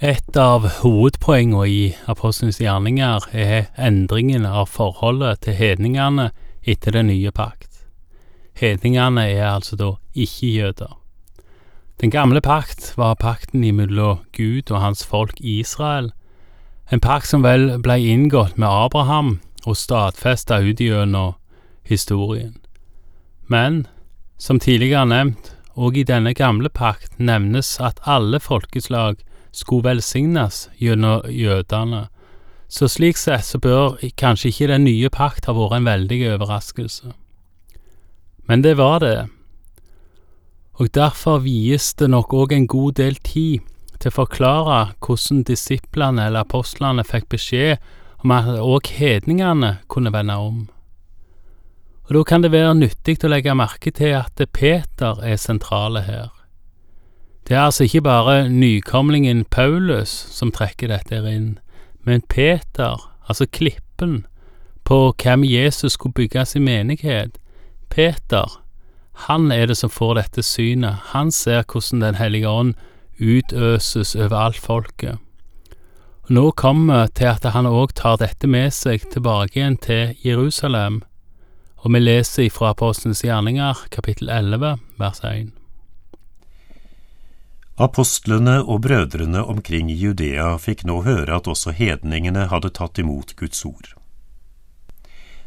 Et av hovedpoengene i apostlenes gjerninger er endringen av forholdet til hedningene etter den nye pakt. Hedningene er altså da ikke-jøder. Den gamle pakt var pakten imellom Gud og hans folk Israel, en pakt som vel ble inngått med Abraham og stadfesta ut gjennom historien. Men, som tidligere nevnt, og i denne gamle pakt nevnes at alle folkeslag skulle velsignes gjennom jødene, så slik sett så bør kanskje ikke den nye pakt ha vært en veldig overraskelse. Men det var det, og derfor vies det nok òg en god del tid til å forklare hvordan disiplene eller apostlene fikk beskjed om at òg hedningene kunne vende om. Og Da kan det være nyttig å legge merke til at Peter er sentrale her. Det er altså ikke bare nykomlingen Paulus som trekker dette inn, men Peter, altså klippen, på hvem Jesus skulle bygge sin menighet. Peter, han er det som får dette synet, han ser hvordan Den hellige ånd utøses over alt folket. Og nå kommer vi til at han òg tar dette med seg tilbake igjen til Jerusalem, og vi leser fra Apostelens gjerninger, kapittel 11, vers 1. Apostlene og brødrene omkring Judea fikk nå høre at også hedningene hadde tatt imot Guds ord.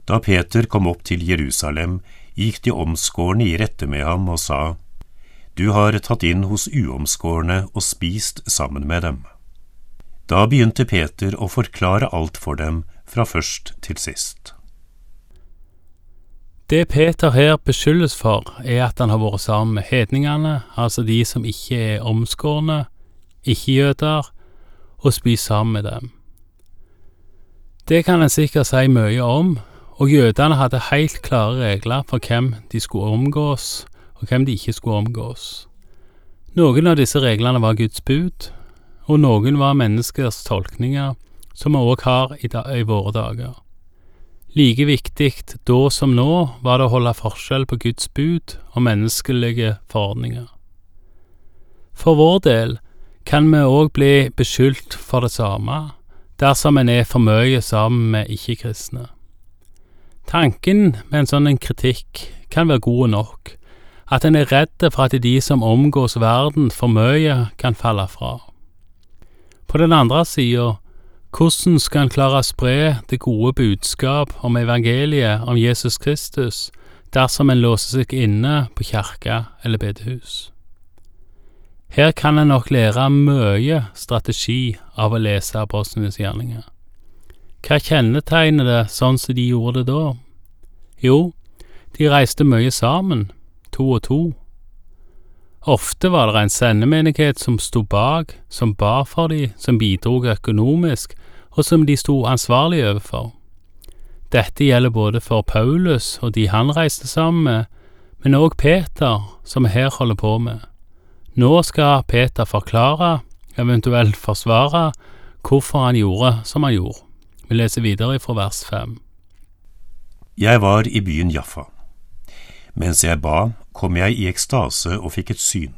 Da Peter kom opp til Jerusalem, gikk de omskårne i rette med ham og sa, Du har tatt inn hos uomskårne og spist sammen med dem. Da begynte Peter å forklare alt for dem fra først til sist. Det Peter her beskyldes for, er at han har vært sammen med hedningene, altså de som ikke er omskårne, ikke-jøder, og spist sammen med dem. Det kan en sikkert si mye om, og jødene hadde helt klare regler for hvem de skulle omgås, og hvem de ikke skulle omgås. Noen av disse reglene var Guds bud, og noen var menneskers tolkninger, som vi òg har i, da, i våre dager. Like viktig da som nå var det å holde forskjell på Guds bud og menneskelige forordninger. For vår del kan vi òg bli beskyldt for det samme dersom en er for mye sammen med ikke-kristne. Tanken med en sånn kritikk kan være god nok, at en er redd for at de som omgås verden for mye, kan falle fra. På den andre sida hvordan skal en klare å spre det gode budskap om evangeliet om Jesus Kristus dersom en låser seg inne på kirke eller bedehus? Her kan en nok lære mye strategi av å lese apostlenes gjerninger. Hva kjennetegner det sånn som de gjorde det da? Jo, de reiste mye sammen, to og to. Ofte var det en sendemenighet som sto bak, som ba for de, som bidrog økonomisk, og som de sto ansvarlig overfor. Dette gjelder både for Paulus og de han reiste sammen med, men òg Peter, som vi her holder på med. Nå skal Peter forklare, eventuelt forsvare, hvorfor han gjorde som han gjorde. Vi leser videre fra vers fem. Jeg var i byen Jaffa. Mens jeg ba, kom jeg i ekstase og fikk et syn.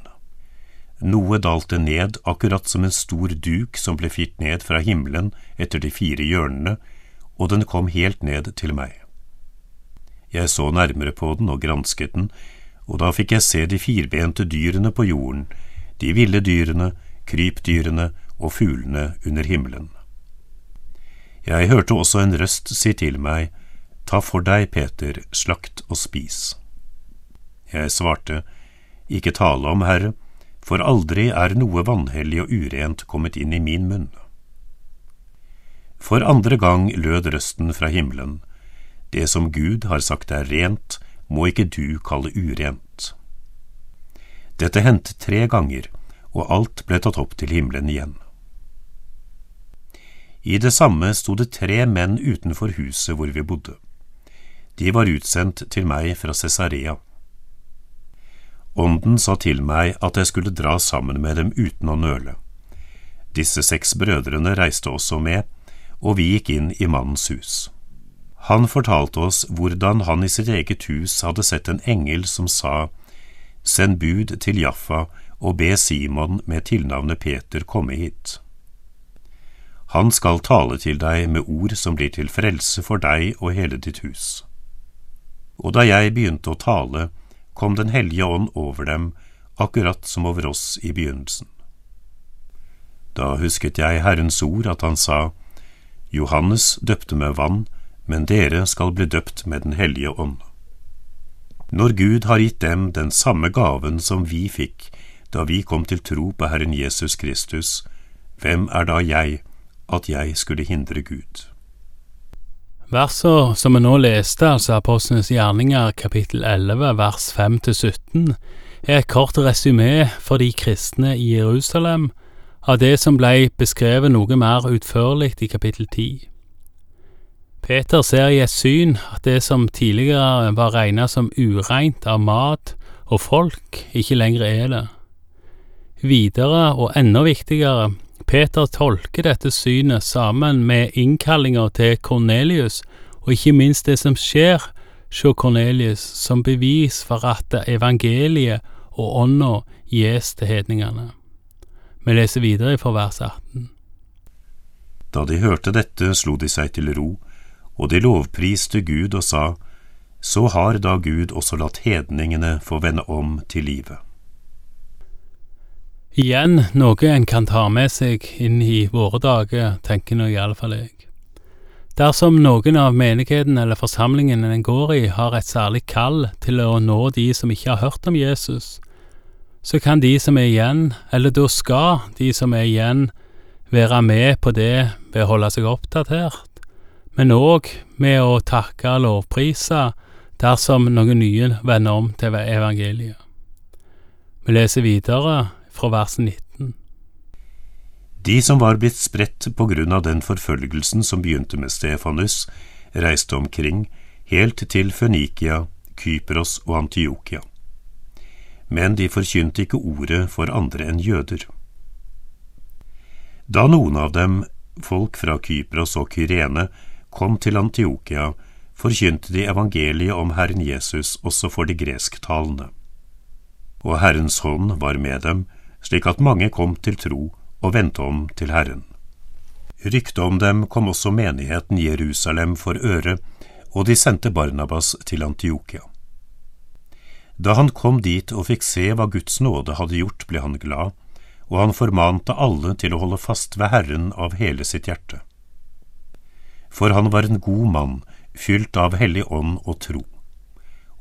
Noe dalte ned akkurat som en stor duk som ble firt ned fra himmelen etter de fire hjørnene, og den kom helt ned til meg. Jeg så nærmere på den og gransket den, og da fikk jeg se de firbente dyrene på jorden, de ville dyrene, krypdyrene og fuglene under himmelen. Jeg hørte også en røst si til meg, Ta for deg, Peter, slakt og spis. Jeg svarte, Ikke tale om, Herre, for aldri er noe vanhellig og urent kommet inn i min munn. For andre gang lød røsten fra himmelen, Det som Gud har sagt er rent, må ikke du kalle urent. Dette hendte tre ganger, og alt ble tatt opp til himmelen igjen. I det samme sto det tre menn utenfor huset hvor vi bodde. De var utsendt til meg fra Cesarea. Ånden sa til meg at jeg skulle dra sammen med dem uten å nøle. Disse seks brødrene reiste også med, og vi gikk inn i mannens hus. Han fortalte oss hvordan han i sitt eget hus hadde sett en engel som sa, Send bud til Jaffa og be Simon med tilnavnet Peter komme hit. Han skal tale til deg med ord som blir til frelse for deg og hele ditt hus. Og da jeg begynte å tale, kom Den hellige ånd over dem, akkurat som over oss i begynnelsen. Da husket jeg Herrens ord, at han sa, Johannes døpte med vann, men dere skal bli døpt med Den hellige ånd. Når Gud har gitt dem den samme gaven som vi fikk da vi kom til tro på Herren Jesus Kristus, hvem er da jeg at jeg skulle hindre Gud? Verset som vi nå leste, altså Apostlenes gjerninger kapittel 11 vers 5–17, er et kort resymé for de kristne i Jerusalem av det som ble beskrevet noe mer utførlig i kapittel 10. Peter ser i et syn at det som tidligere var regnet som ureint av mat og folk, ikke lenger er det. Videre, og enda viktigere, Peter tolker dette synet sammen med innkallinga til Kornelius, og ikke minst det som skjer hos Kornelius, som bevis for at evangeliet og ånda gis til hedningene. Vi leser videre fra vers 18. Da de hørte dette, slo de seg til ro, og de lovpriste Gud og sa, Så har da Gud også latt hedningene få vende om til livet. Igjen noe en kan ta med seg inn i våre dager, tenker nå iallfall jeg. Dersom noen av menigheten eller forsamlingen en går i har et særlig kall til å nå de som ikke har hørt om Jesus, så kan de som er igjen, eller da skal de som er igjen, være med på det ved å holde seg oppdatert, men òg med å takke og lovprise dersom noen nye vender om til evangeliet. Vi leser videre fra vers 19. De som var blitt spredt på grunn av den forfølgelsen som begynte med Stefanus, reiste omkring helt til Fønikia, Kypros og Antiokia men de forkynte ikke ordet for andre enn jøder. Da noen av dem, folk fra Kypros og Kyrene, kom til Antiokia, forkynte de evangeliet om Herren Jesus også for de gresktalende. Og Herrens hånd var med dem, slik at mange kom til tro og vendte om til Herren. Ryktet om dem kom også menigheten Jerusalem for øre, og de sendte Barnabas til Antiokia. Da han kom dit og fikk se hva Guds nåde hadde gjort, ble han glad, og han formante alle til å holde fast ved Herren av hele sitt hjerte. For han var en god mann, fylt av hellig ånd og tro,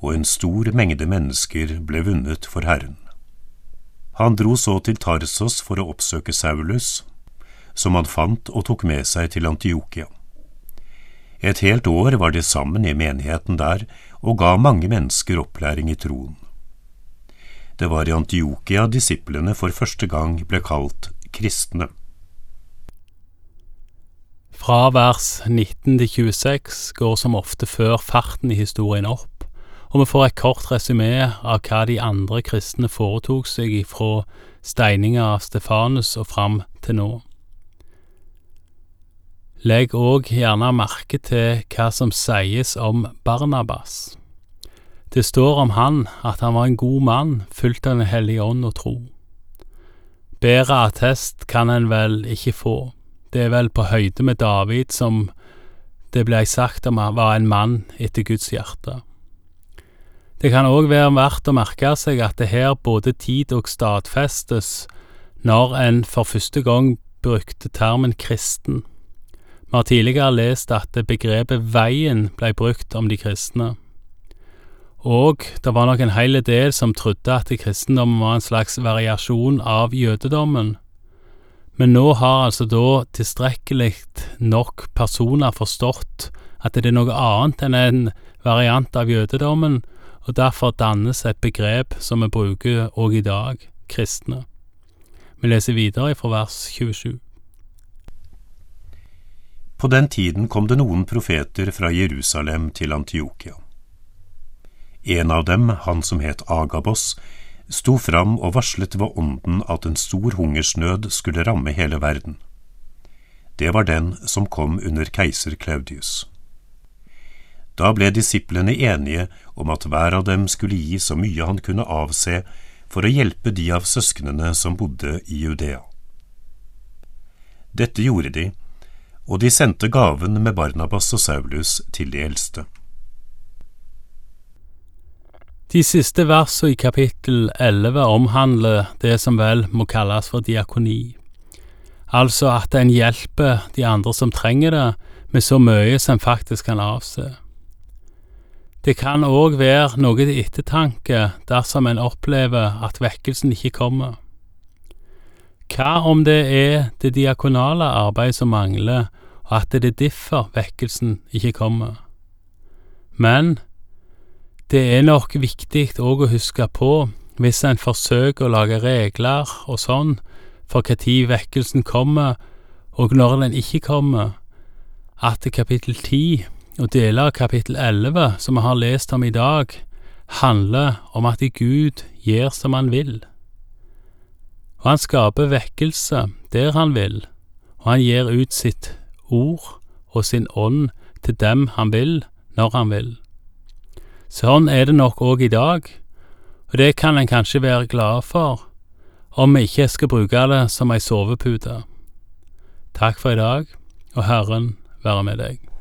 og en stor mengde mennesker ble vunnet for Herren. Han dro så til Tarsos for å oppsøke Saulus, som han fant og tok med seg til Antiokia. Et helt år var de sammen i menigheten der og ga mange mennesker opplæring i troen. Det var i Antiokia disiplene for første gang ble kalt kristne. Fra vers 19 til 26 går som ofte før farten i historien opp, og vi får et kort resymé av hva de andre kristne foretok seg ifra steininga av Stefanus og fram til nå. Legg òg gjerne merke til hva som sies om Barnabas. Det står om han at han var en god mann, fulgt av Den hellige ånd og tro. Bedre attest kan en vel ikke få, det er vel på høyde med David som det blei sagt om han var en mann etter Guds hjerte. Det kan òg være verdt å merke seg at det her både tid og stadfestes når en for første gang brukte termen kristen. Vi har tidligere lest at begrepet veien ble brukt om de kristne. Og det var nok en hel del som trodde at kristendommen var en slags variasjon av jødedommen. Men nå har altså da tilstrekkelig nok personer forstått at det er noe annet enn en variant av jødedommen, og derfor dannes et begrep som vi bruker òg i dag, kristne. Vi leser videre fra vers 27. På den tiden kom det noen profeter fra Jerusalem til Antiokia. En av dem, han som het Agabos, sto fram og varslet ved ånden at en stor hungersnød skulle ramme hele verden. Det var den som kom under keiser Claudius. Da ble disiplene enige om at hver av dem skulle gi så mye han kunne avse for å hjelpe de av søsknene som bodde i Judea. Dette gjorde de, og de sendte gaven med Barnabas og Saulus til de eldste. De siste versene i kapittel 11 omhandler det som vel må kalles for diakoni, altså at en hjelper de andre som trenger det, med så mye som faktisk kan avse. Det kan òg være noe til ettertanke dersom en opplever at vekkelsen ikke kommer. Hva om det er det diakonale arbeidet som mangler, og at det er derfor vekkelsen ikke kommer? Men det er nok viktig òg å huske på, hvis en forsøker å lage regler og sånn for tid vekkelsen kommer, og når den ikke kommer, at kapittel 10 og deler av kapittel 11, som vi har lest om i dag, handler om at Gud gjør som han vil. Og han skaper vekkelse der han vil, og han gir ut sitt ord og sin ånd til dem han vil, når han vil. Sånn er det nok òg i dag, og det kan en kanskje være glad for, om vi ikke skal bruke det som ei sovepute. Takk for i dag, og Herren være med deg.